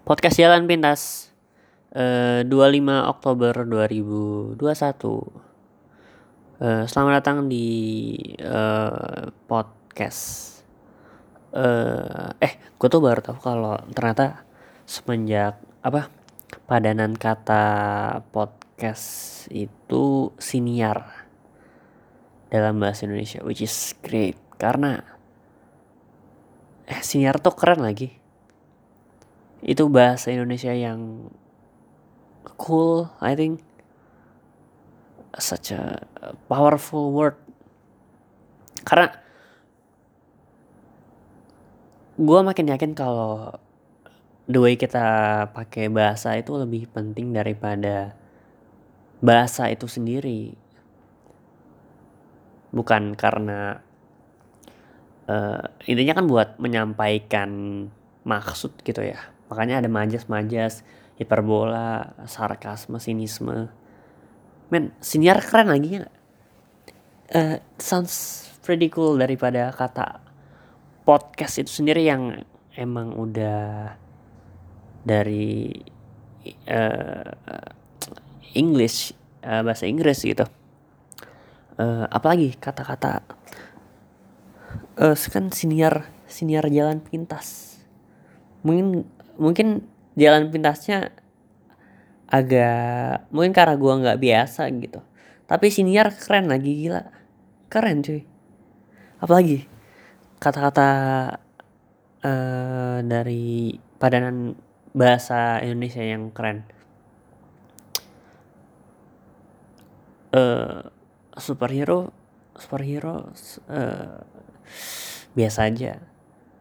Podcast Jalan Pintas eh, 25 Oktober 2021 eh, Selamat datang di eh, podcast. Eh, eh gue tuh baru tahu kalau ternyata semenjak apa padanan kata podcast itu siniar dalam bahasa Indonesia which is great. Karena eh siniar tuh keren lagi itu bahasa Indonesia yang cool I think. Such a powerful word. Karena gue makin yakin kalau the way kita pakai bahasa itu lebih penting daripada bahasa itu sendiri. Bukan karena uh, intinya kan buat menyampaikan maksud gitu ya makanya ada majas-majas hiperbola sarkasme sinisme. Men siniar keren lagi ya uh, sounds pretty cool daripada kata podcast itu sendiri yang emang udah dari uh, English uh, bahasa Inggris gitu. Uh, apalagi kata-kata uh, kan siniar siniar jalan pintas. Mungkin mungkin jalan pintasnya agak mungkin karena gua nggak biasa gitu. Tapi siniar keren lagi gila. Keren cuy. Apalagi kata-kata uh, dari padanan bahasa Indonesia yang keren. Uh, superhero superhero uh, biasa aja.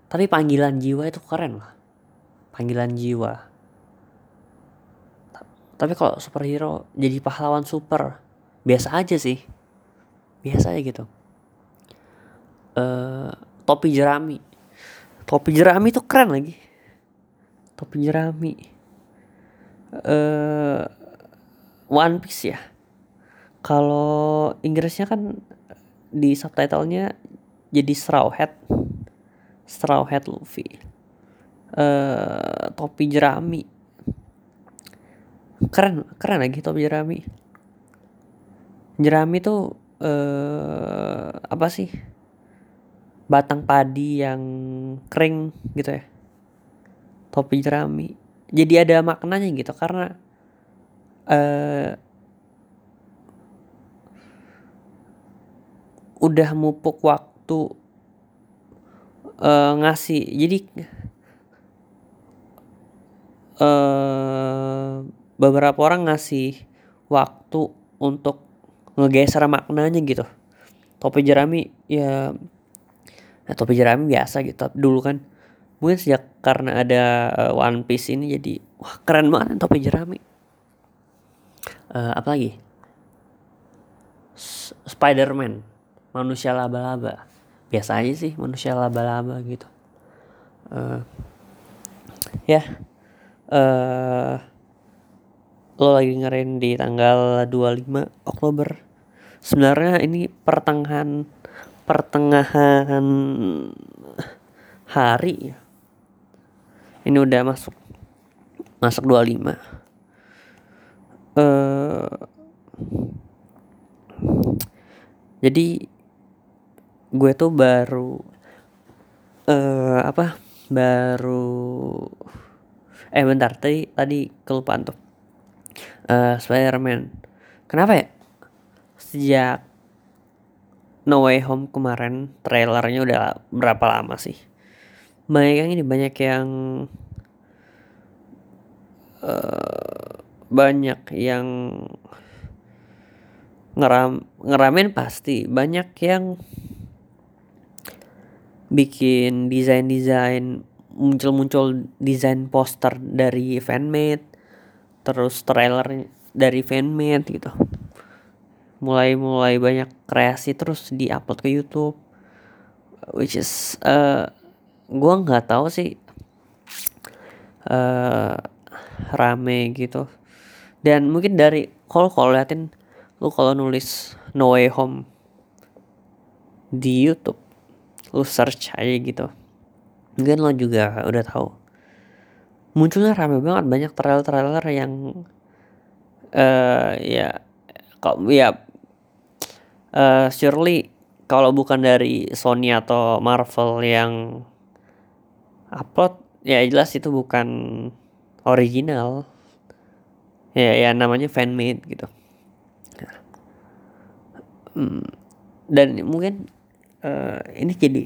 Tapi panggilan jiwa itu keren lah panggilan jiwa. Tapi kalau superhero jadi pahlawan super biasa aja sih. Biasa aja gitu. Uh, topi jerami. Topi jerami tuh keren lagi. Topi jerami. Uh, One Piece ya. Kalau Inggrisnya kan di subtitlenya jadi Straw Hat. Straw Hat Luffy uh, topi jerami. Keren keren lagi topi jerami. Jerami tuh uh, apa sih? Batang padi yang kering gitu ya. Topi jerami. Jadi ada maknanya gitu karena uh, udah mupuk waktu uh, ngasih. Jadi uh, beberapa orang ngasih waktu untuk ngegeser maknanya gitu. Topi jerami ya, ya topi jerami biasa gitu. Dulu kan mungkin sejak karena ada uh, One Piece ini jadi wah keren banget topi jerami. Uh, apa lagi Spider-Man manusia laba-laba. Biasa aja sih manusia laba-laba gitu. Uh, ya uh, lo lagi ngeren di tanggal 25 Oktober. Sebenarnya ini pertengahan pertengahan hari ya. Ini udah masuk masuk 25 uh, jadi gue tuh baru uh, apa baru eh bentar tadi tadi kelupaan tuh. Uh, Spider-Man. Kenapa ya? Sejak No Way Home kemarin trailernya udah berapa lama sih? Banyak yang ini banyak yang uh, banyak yang ngeram ngeramen pasti. Banyak yang bikin desain-desain muncul-muncul desain poster dari fanmade terus trailer dari fanmade gitu. Mulai-mulai banyak kreasi terus diupload ke YouTube. Which is uh, gua nggak tahu sih uh, rame gitu. Dan mungkin dari kalau kalau liatin lu kalau nulis No Way Home di YouTube lu search aja gitu mungkin lo juga udah tahu. Munculnya rame banget banyak trailer-trailer yang uh, ya kok ya uh, surely kalau bukan dari Sony atau Marvel yang upload ya jelas itu bukan original. Ya ya namanya fan made gitu. Hmm, dan mungkin uh, ini jadi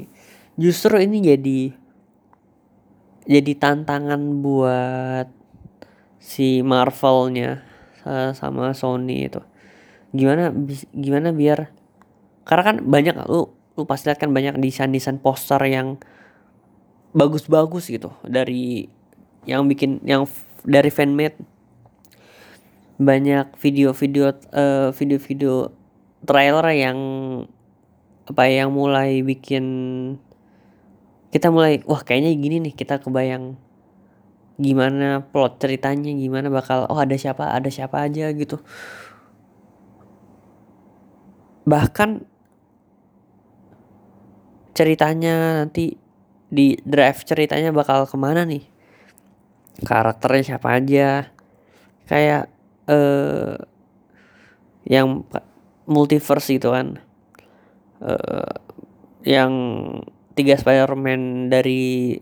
justru ini jadi jadi tantangan buat si Marvelnya uh, sama Sony itu. Gimana gimana biar karena kan banyak lu lu pasti lihat kan banyak desain-desain poster yang bagus-bagus gitu dari yang bikin yang dari fanmade. Banyak video-video uh, video-video trailer yang apa yang mulai bikin kita mulai wah kayaknya gini nih kita kebayang gimana plot ceritanya gimana bakal oh ada siapa ada siapa aja gitu. Bahkan ceritanya nanti di drive ceritanya bakal ke mana nih? Karakternya siapa aja? Kayak eh uh, yang multiverse gitu kan. Uh, yang tiga Spider-Man dari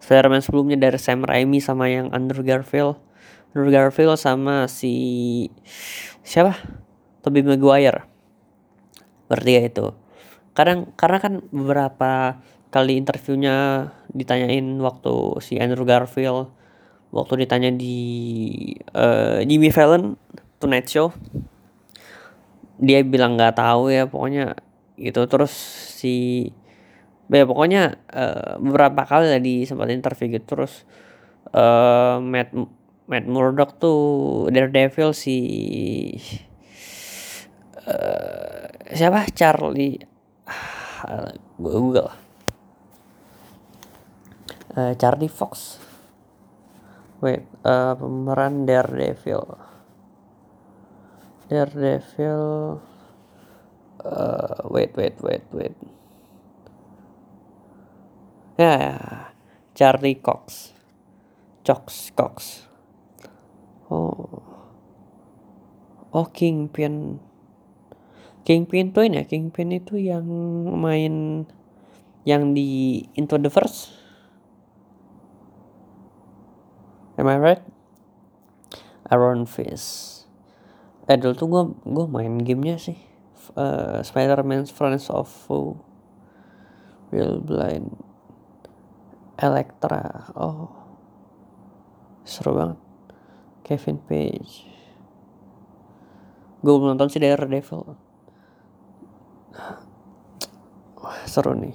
Spider-Man sebelumnya dari Sam Raimi sama yang Andrew Garfield. Andrew Garfield sama si siapa? Tobey Maguire. Berarti ya itu. Kadang karena kan beberapa kali interviewnya ditanyain waktu si Andrew Garfield waktu ditanya di uh, Jimmy Fallon Tonight Show dia bilang nggak tahu ya pokoknya gitu. Terus si ya pokoknya uh, beberapa kali lah di sempat interview gitu terus uh, Matt Matt Murdock tuh Daredevil si uh, siapa? Charlie. Uh, Google uh, Charlie Fox. Wait uh, pemeran Daredevil. Daredevil uh, wait wait wait wait ya yeah, Charlie Cox Cox Cox oh oh Kingpin Kingpin tuh ini ya Kingpin itu yang main yang di Into the Verse Am I right? Iron Fist. Eh dulu tuh gue gue main gamenya sih. Uh, Spider-Man Friends of Foe. Blind. Elektra. Oh. Seru banget. Kevin Page. Gue belum nonton sih Daredevil. Wah, seru nih.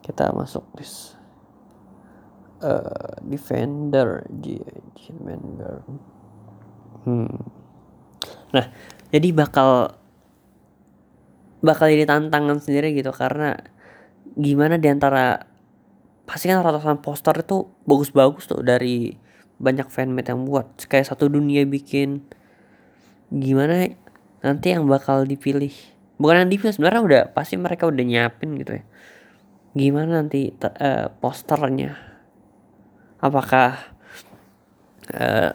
Kita masuk list uh, defender defender hmm. nah jadi bakal bakal jadi tantangan sendiri gitu karena gimana di antara pasti kan ratusan poster itu bagus-bagus tuh dari banyak fanmade yang buat. Kayak satu dunia bikin gimana nanti yang bakal dipilih. Bukan yang dipilih sebenarnya udah pasti mereka udah nyiapin gitu ya. Gimana nanti uh, posternya? Apakah uh,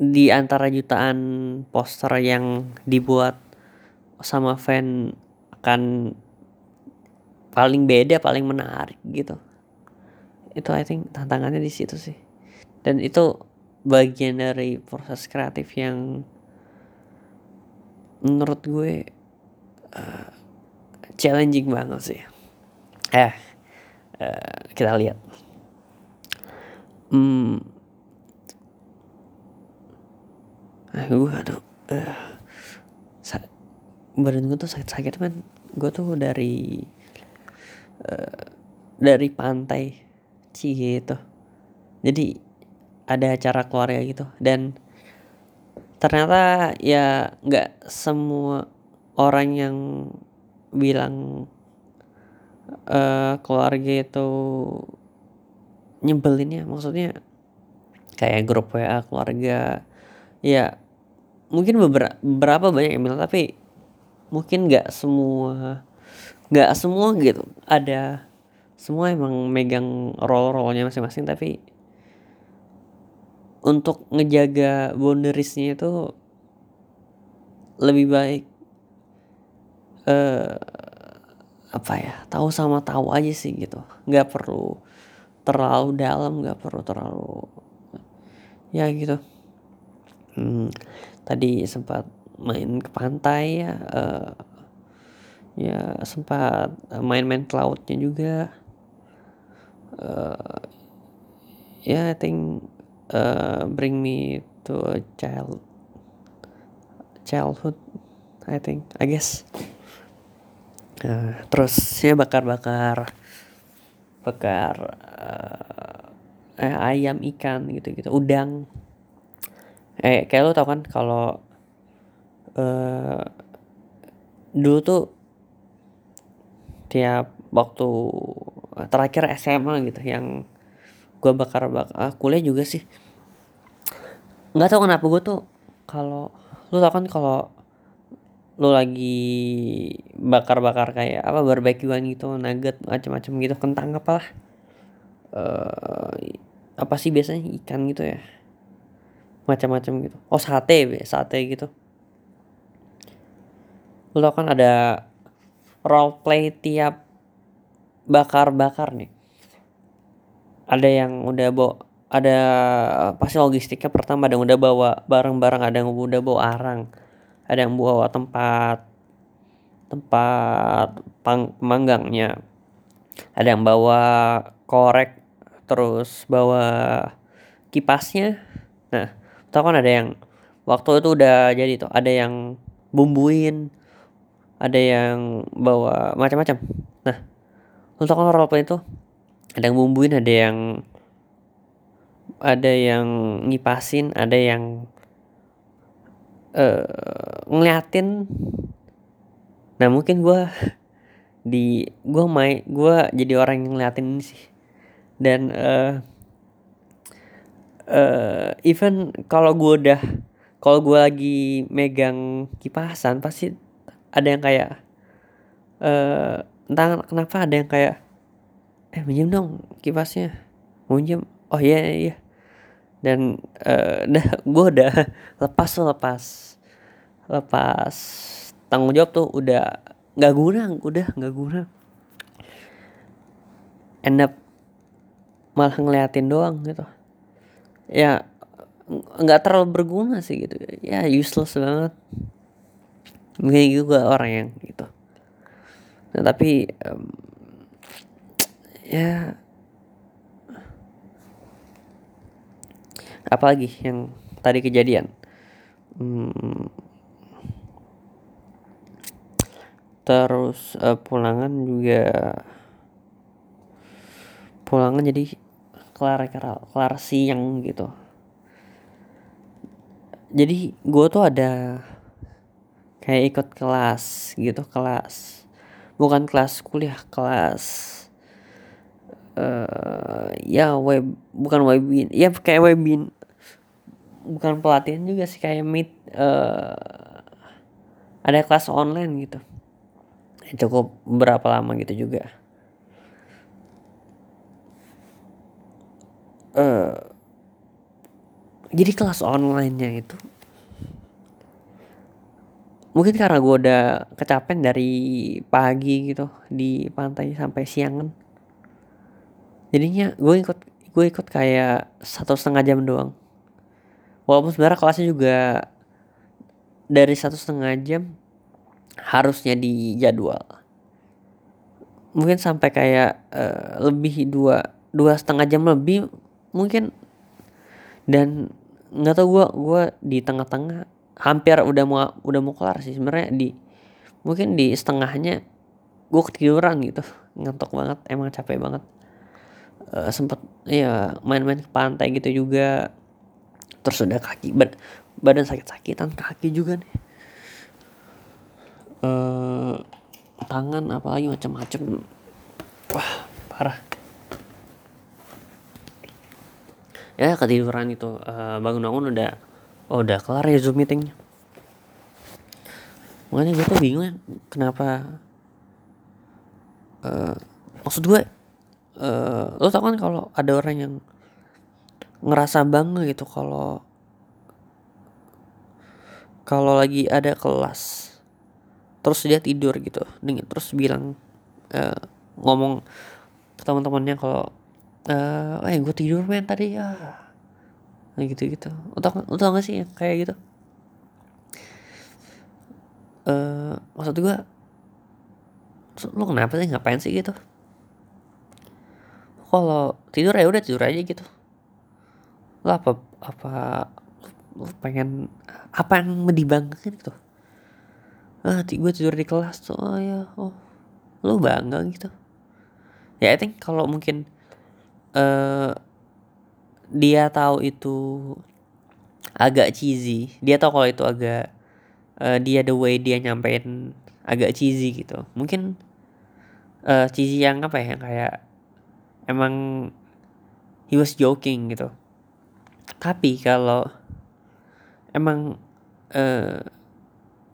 di antara jutaan poster yang dibuat sama fan akan paling beda paling menarik gitu. Itu I think tantangannya di situ sih. Dan itu bagian dari proses kreatif yang menurut gue uh, challenging banget sih. Eh uh, kita lihat. Hmm. Gue aduh uh, badan tuh sakit-sakit man gue tuh dari uh, dari pantai sih gitu jadi ada acara keluarga gitu. Dan ternyata ya nggak semua orang yang bilang uh, keluarga itu nyebelin ya maksudnya kayak grup WA keluarga. Ya mungkin beberapa beberapa banyak yang bilang tapi mungkin nggak semua nggak semua gitu. Ada semua emang megang role role nya masing-masing tapi untuk ngejaga boundariesnya itu lebih baik eh apa ya tahu sama tahu aja sih gitu. Nggak perlu terlalu dalam nggak perlu terlalu ya gitu. Hmm, tadi sempat main ke pantai ya uh, ya sempat main-main ke lautnya juga. Uh, ya yeah, I think uh, bring me to a child childhood I think I guess. Uh, terus ya bakar-bakar bakar uh, eh, ayam ikan gitu gitu udang. Eh kayak lo tau kan kalau uh, dulu tuh tiap waktu terakhir SMA gitu yang gue bakar bakar ah, kuliah juga sih. Nggak tahu kenapa gue tuh kalau lu tau kan kalau lu lagi bakar-bakar kayak apa barbekyuan gitu nugget macam-macam gitu kentang apalah uh, apa sih biasanya ikan gitu ya macam-macam gitu. Oh sate sate gitu. Lu tau kan ada role play tiap bakar-bakar nih. Ada yang udah bawa ada pasti logistiknya pertama ada yang udah bawa barang-barang ada yang udah bawa arang ada yang bawa tempat tempat pang, pemanggangnya ada yang bawa korek terus bawa kipasnya. Nah tau kan ada yang waktu itu udah jadi tuh ada yang bumbuin ada yang bawa macam-macam. Nah untuk roleplay itu ada yang bumbuin ada yang ada yang ngipasin ada yang uh, ngeliatin. Nah mungkin gue di gue main gue jadi orang yang ngeliatin ini sih. Dan uh, uh, even kalau gue udah kalau gue lagi megang kipasan pasti ada yang kayak uh, entah kenapa ada yang kayak eh minjem dong kipasnya. Minjem? Oh iya iya, iya. dan uh, dah gue udah lepas lepas lepas tanggung jawab tuh udah nggak guna udah nggak guna. End up malah ngeliatin doang gitu. Ya nggak terlalu berguna sih gitu. Ya useless banget mungkin juga orang yang gitu. Nah, tapi um, ya apalagi yang tadi kejadian? Hmm, terus uh, pulangan juga pulangan jadi kelar kelar, kelar siang gitu. Jadi gue tuh ada kayak ikut kelas gitu kelas bukan kelas kuliah kelas uh, ya web bukan webin ya kayak webin bukan pelatihan juga sih kayak meet uh, ada kelas online gitu. Cukup berapa lama gitu juga. Uh, jadi kelas onlinenya itu mungkin karena gue udah kecapen dari pagi gitu di pantai sampai siangan jadinya gue ikut gue ikut kayak satu setengah jam doang. Walaupun sebenarnya kelasnya juga dari satu setengah jam harusnya di jadwal. Mungkin sampai kayak uh, lebih dua dua setengah jam lebih mungkin. Dan nggak tau gue gue di tengah-tengah hampir udah mau udah mau kelar sih sebenarnya di mungkin di setengahnya gue ketiduran gitu. Ngantuk banget emang capek banget. Uh, eh, sempat ya main-main ke pantai gitu juga. Terus udah kaki bad, badan sakit-sakitan kaki juga nih. Uh, tangan apalagi macam-macam wah parah. Ya ketiduran itu uh, bangun-bangun udah oh, udah kelar ya zoom meetingnya. Makanya gue tuh bingung ya kenapa uh, maksud gue uh, lo tau kan kalau ada orang yang ngerasa bangga gitu kalau kalau lagi ada kelas terus dia tidur gitu dengan terus bilang uh, ngomong ke teman-temannya kalau uh, eh gue tidur men tadi ya nah, gitu gitu utang utang gak sih kayak gitu? Uh, maksud gue lo kenapa sih ngapain sih? gitu. Kalau tidur ya udah tidur aja gitu. Lo apa apa lo pengen apa yang dibanggakan gitu? Ah gue tidur di kelas tuh oh ya oh. Lo bangga gitu. Ya I think kalau mungkin uh, dia tahu itu agak cheesy. Dia tahu kalau itu agak uh, dia the way dia nyampein agak cheesy gitu. Mungkin uh, cheesy yang apa ya? Kayak emang he was joking gitu. Tapi kalau emang uh,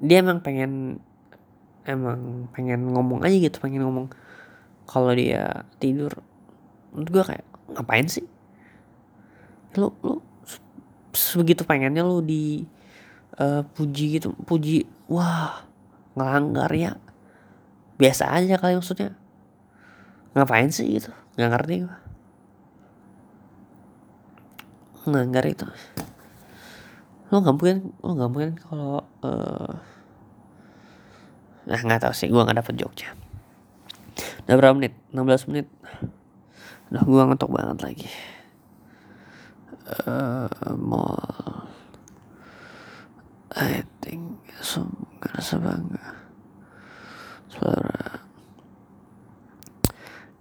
dia emang pengen emang pengen ngomong aja gitu pengen ngomong kalau dia tidur. Menurut gue kayak ngapain sih lu lu sebegitu pengennya lu di uh, puji gitu puji wah ngelanggar ya. Biasa aja kali maksudnya. Ngapain sih gitu? Nggak ngerti gue ngelanggar itu. Lo nggak mungkin lo nggak mungkin kalau uh, nah nggak tahu sih gue nggak dapet joknya udah berapa menit? 16 menit. Udah gue ngetok banget lagi uh, mall. I think so ngerasa bangga. Suara.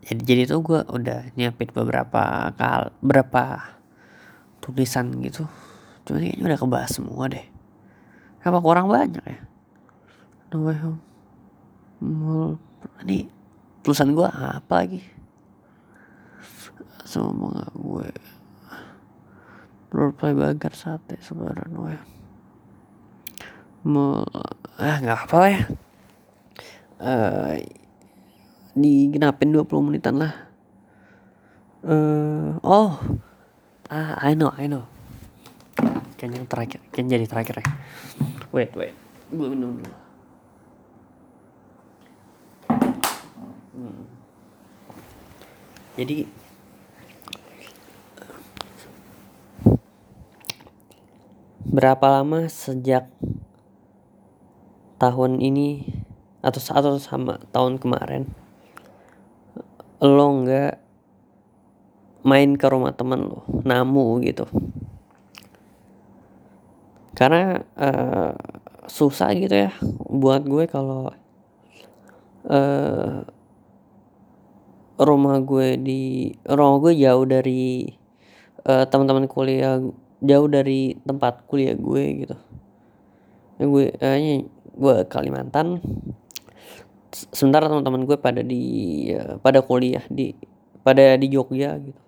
Jadi jadi tuh gue udah nyiapin beberapa kal berapa tulisan gitu. Cuma kayaknya udah kebahas semua deh. Apa kurang banyak ya? Namanya mall. Ini tulisan gue apa lagi? Sama gue roleplay bagar sate sebaran gue mau ah nggak apa lah ya uh, digenapin 20 menitan lah. Uh, oh. Ah I know I know. Kan yang terakhir kan jadi terakhir ya wait wait. Gue minum dulu. Hmm. jadi berapa lama sejak tahun ini atau atau sama tahun kemarin lo nggak main ke rumah temen lo namu gitu? Karena uh, susah gitu ya buat gue kalau uh, rumah gue di rumah gue jauh dari uh, teman-teman kuliah jauh dari tempat kuliah gue gitu. Ya gue uh, gue Kalimantan. Sementara teman-teman gue pada di uh, pada kuliah di pada di Jogja gitu.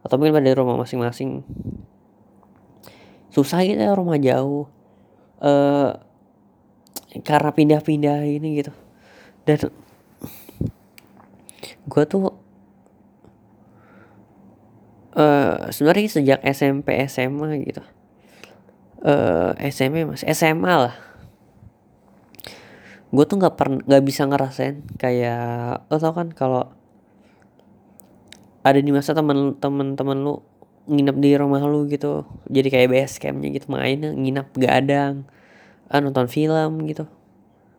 Atau mungkin pada rumah masing-masing. Susah gitu ya rumah jauh. Uh, karena pindah-pindah ini gitu. Dan gue tuh uh, sebenarnya sejak SMP SMA gitu. Uh, SMP mas SMA lah. Gue tuh nggak pernah nggak bisa ngerasain kayak lo tau kan kalau ada di masa temen temen temen lu nginep di rumah lu gitu. Jadi kayak base campnya gitu main nginep gadang ah, nonton film gitu.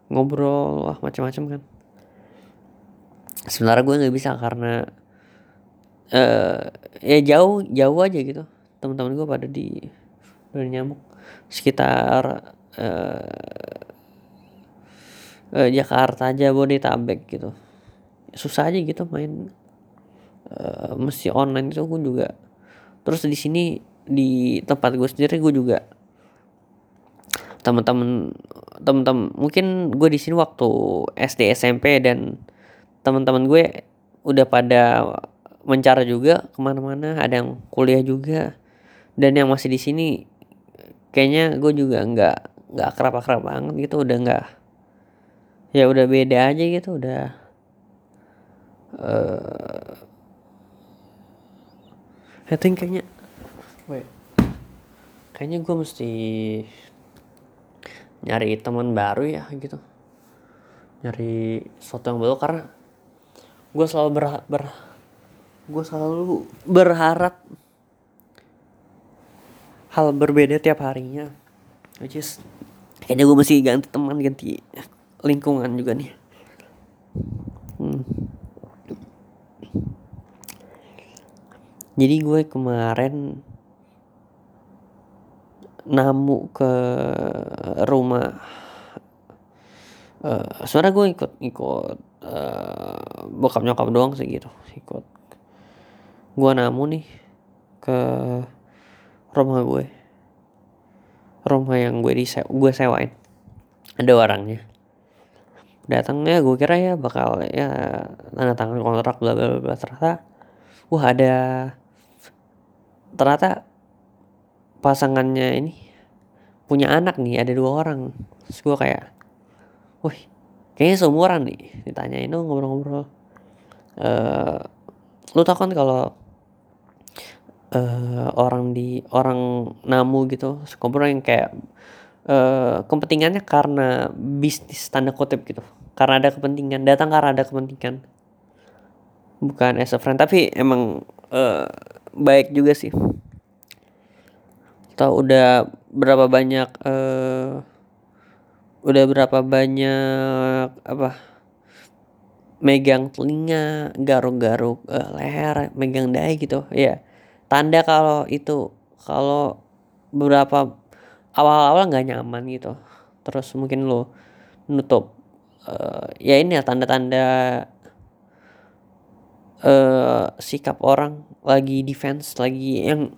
Ngobrol wah macam-macam kan. Sebenarnya gue nggak bisa karena uh, ya jauh jauh aja gitu. Teman-teman gue pada di udah nyamuk sekitar uh, uh, Jakarta aja Bodetabek gitu. Susah aja gitu main uh, mesti online itu gue juga. Terus di sini di tempat gue sendiri gue juga teman-teman teman-teman mungkin gue di sini waktu SD SMP dan teman-teman gue udah pada mencar juga ke mana-mana ada yang kuliah juga dan yang masih di sini kayaknya gue juga nggak nggak akrab-akrab banget gitu udah nggak ya udah beda aja gitu udah uh, I think kayaknya Wait. kayaknya gue mesti nyari teman baru ya gitu nyari sesuatu yang baru karena gue selalu ber, ber gue selalu berharap hal berbeda tiap harinya which is kayaknya gue mesti ganti teman ganti lingkungan juga nih hmm. jadi gue kemarin namu ke rumah uh, sebenarnya gue ikut ikut uh, bokap nyokap doang sih gitu ikut gue namu nih ke rumah gue. Rumah yang gue di gue sewain. Ada orangnya. Datangnya gue kira ya bakal ya tanda tangan kontrak bla bla bla ternyata wah ada ternyata pasangannya ini punya anak nih ada dua orang. Terus gue kayak wih kayaknya seumuran nih ditanyain dong ngobrol-ngobrol. Uh, lu tau kan kalau uh, orang di orang namu gitu. Ngobrol yang kayak uh, kepentingannya karena bisnis tanda kutip gitu. Karena ada kepentingan datang karena ada kepentingan. Bukan as a friend tapi emang uh, baik juga sih. Atau udah berapa banyak uh, udah berapa banyak apa megang telinga garuk-garuk uh, leher megang dahi gitu ya tanda kalau itu kalau beberapa awal-awal nggak nyaman gitu. Terus mungkin lo nutup uh, ya ini ya tanda-tanda uh, sikap orang lagi defense lagi yang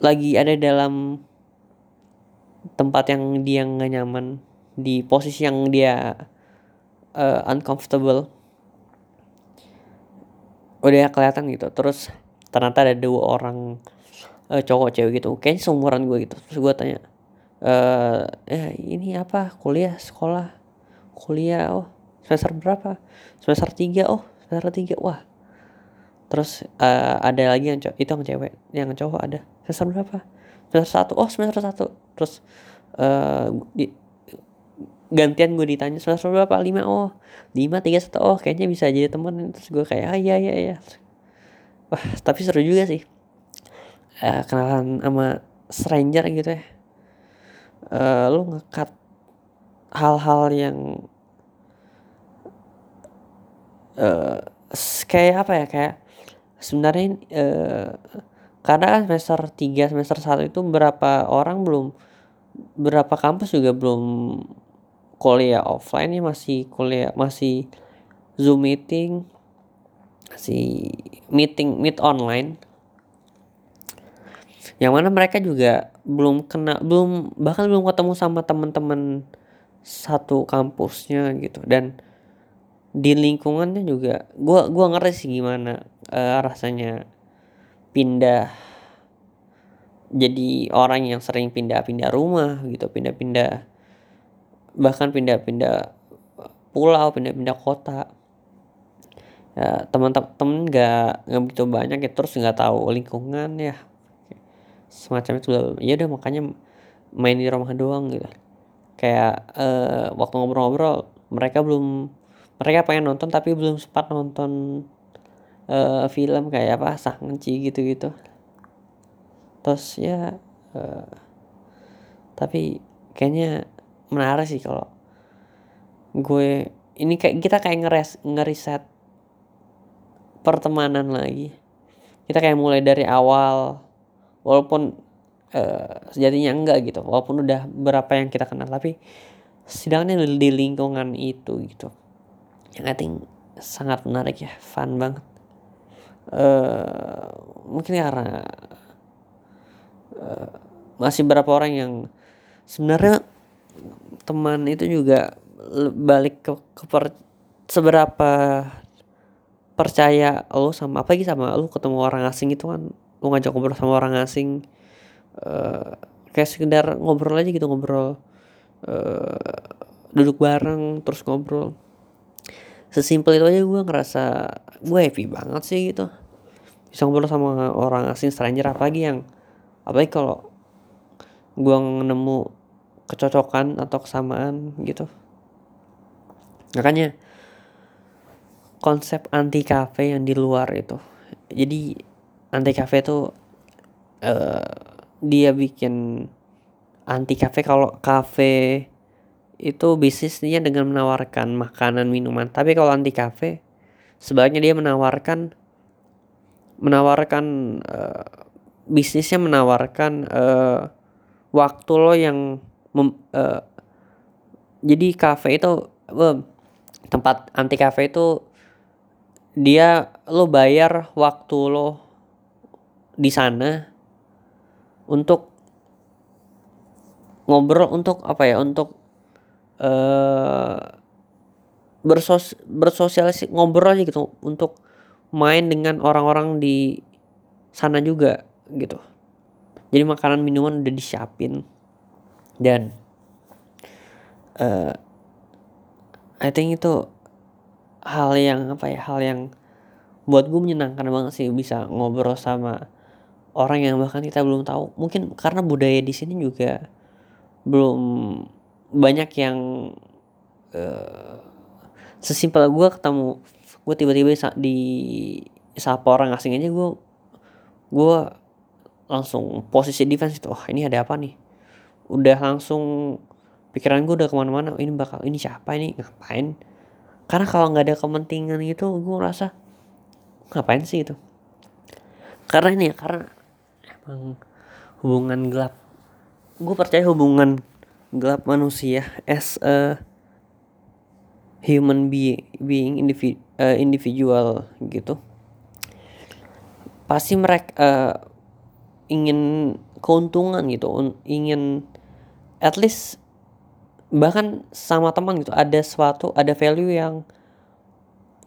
lagi ada dalam tempat yang dia nggak nyaman di posisi yang dia uh, uncomfortable. Udah kelihatan gitu. Terus ternyata ada dua orang uh, cowok cewek gitu. Kayaknya seumuran gue gitu. Terus gue tanya eh eh ini apa? Kuliah sekolah? Kuliah oh semester berapa? Semester tiga oh semester tiga. Wah. Terus uh, ada lagi yang itu yang cewek yang cowok ada. Semester berapa? Semester satu. Oh semester satu. Terus uh, gantian gue ditanya semester berapa? Lima. Oh lima tiga satu. Oh kayaknya bisa jadi teman terus gue kayak ah iya iya iya wah tapi seru juga sih. Uh, kenalan sama stranger gitu ya. Uh, lu ngekat hal-hal yang uh, kayak apa ya kayak sebenarnya uh, karena kan semester 3 semester 1 itu berapa orang belum berapa kampus juga belum kuliah offline ya masih kuliah masih zoom meeting si meeting meet online. Yang mana mereka juga belum kena belum bahkan belum ketemu sama teman-teman satu kampusnya gitu. Dan di lingkungannya juga gua gua ngerti sih gimana uh, rasanya pindah jadi orang yang sering pindah-pindah rumah gitu pindah-pindah bahkan pindah-pindah pulau pindah-pindah kota ya teman-teman nggak nggak begitu banyak ya terus nggak tahu lingkungan ya. Semacam itu ya udah makanya main di rumah doang gitu. Kayak uh, waktu ngobrol-ngobrol mereka belum mereka pengen nonton tapi belum sempat nonton uh, film kayak apa sah ngenci gitu-gitu. Terus ya uh, tapi kayaknya menarik sih kalau gue ini kayak kita kayak ngeres ngeriset pertemanan lagi. Kita kayak mulai dari awal walaupun uh, sejatinya enggak gitu walaupun udah berapa yang kita kenal tapi sidangnya di lingkungan itu gitu. Yang I think sangat menarik ya fun banget. Uh, mungkin karena uh, masih berapa orang yang sebenarnya teman itu juga balik ke, ke per, seberapa percaya lo sama apa lagi sama lo ketemu orang asing itu kan lo ngajak ngobrol sama orang asing uh, kayak sekedar ngobrol aja gitu ngobrol uh, duduk bareng terus ngobrol. Sesimpel itu aja gue ngerasa gue happy banget sih gitu. Bisa ngobrol sama orang asing stranger apalagi yang apalagi kalau gue nemu kecocokan atau kesamaan gitu. Makanya konsep anti cafe yang di luar itu. Jadi anti cafe itu uh, dia bikin anti cafe. Kalau cafe itu bisnisnya dengan menawarkan makanan minuman. Tapi kalau anti cafe sebaliknya dia menawarkan menawarkan uh, bisnisnya menawarkan uh, waktu lo yang mem, uh, jadi cafe itu uh, tempat anti cafe itu dia lo bayar waktu lo di sana untuk ngobrol untuk apa ya untuk uh, bersos bersosialisasi ngobrol aja gitu untuk main dengan orang-orang di sana juga gitu. Jadi makanan minuman udah disiapin. Dan uh, I think itu hal yang apa ya hal yang buat gue menyenangkan banget sih bisa ngobrol sama orang yang bahkan kita belum tahu. Mungkin karena budaya di sini juga belum banyak yang uh, sesimpel gue ketemu gue tiba-tiba di sapa orang asing aja gue gue langsung posisi defense itu oh ini ada apa nih? Udah langsung pikiran gue udah ke mana-mana oh, ini bakal ini siapa ini? Ngapain karena kalau nggak ada kepentingan gitu gue rasa ngapain sih itu? Karena ini ya karena emang hubungan gelap. Gue percaya hubungan gelap manusia as a human being being individu, uh, individual gitu. Pasti mereka uh, ingin keuntungan gitu ingin at least bahkan sama teman gitu ada suatu ada value yang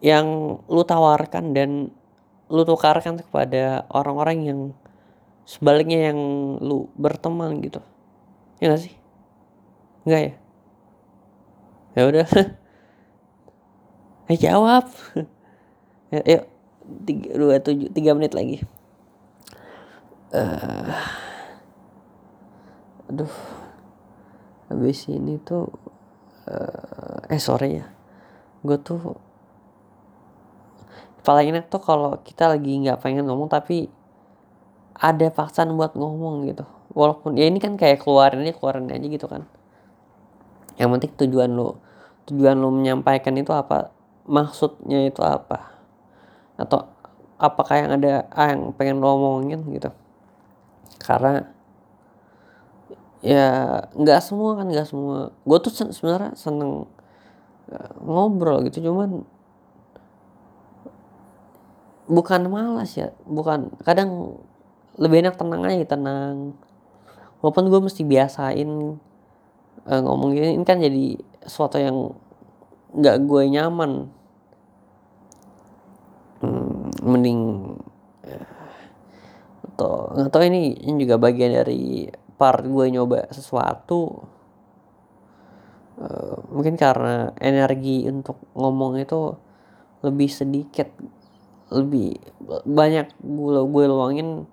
yang lu tawarkan dan lu tukarkan kepada orang-orang yang sebaliknya yang lu berteman gitu. Ya gak sih? Enggak ya? Ya udah. Eh jawab. ya, yuk. Tiga, dua tujuh tiga menit lagi. Uh, aduh, habis ini tuh uh, eh sore ya, gue tuh paling enak tuh kalau kita lagi nggak pengen ngomong tapi ada paksaan buat ngomong gitu. Walaupun ya ini kan kayak keluarin aja keluarin aja gitu kan. Yang penting tujuan lo tujuan lo menyampaikan itu apa maksudnya itu apa? Atau apakah yang ada ah, yang pengen lo omongin gitu. Karena ya nggak semua kan nggak semua. Gue tuh sen sebenarnya seneng uh, ngobrol gitu cuman bukan malas ya bukan kadang lebih enak tenang aja tenang. Walaupun gue mesti biasain uh, ngomong gini ini kan jadi sesuatu yang nggak gue nyaman. Hmm, mending atau nggak tahu ini ini juga bagian dari part gue nyoba sesuatu uh, mungkin karena energi untuk ngomong itu lebih sedikit lebih banyak gue gue luangin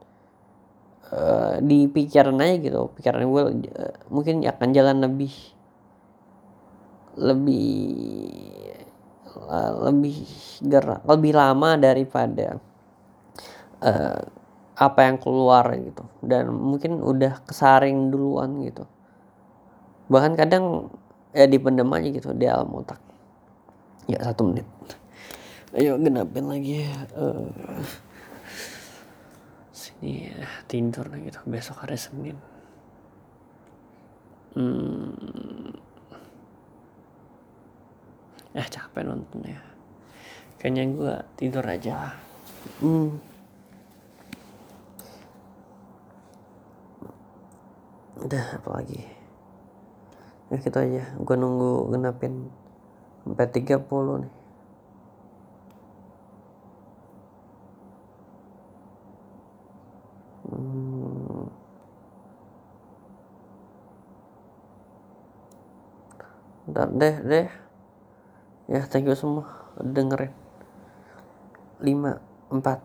uh, di pikiran aja gitu. Pikiran gue uh, mungkin akan jalan lebih lebih lebih gerak lebih lama daripada uh, apa yang keluar gitu. Dan mungkin udah kesaring duluan gitu. Bahkan kadang ya dipendem aja gitu di alam otak. Ya satu menit. Ayo genapin lagi uh, sini ya, tidur lagi gitu. Besok hari Senin. Hmm. Eh capek nonton ya kayaknya gue tidur aja. Hmm. Udah apa lagi? Ya gitu aja. Gue nunggu genapin sampai 30 nih. Hmm. Ntar deh deh. Ya thank you semua dengerin. 5 4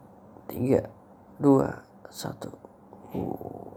tiga dua satu. Uh.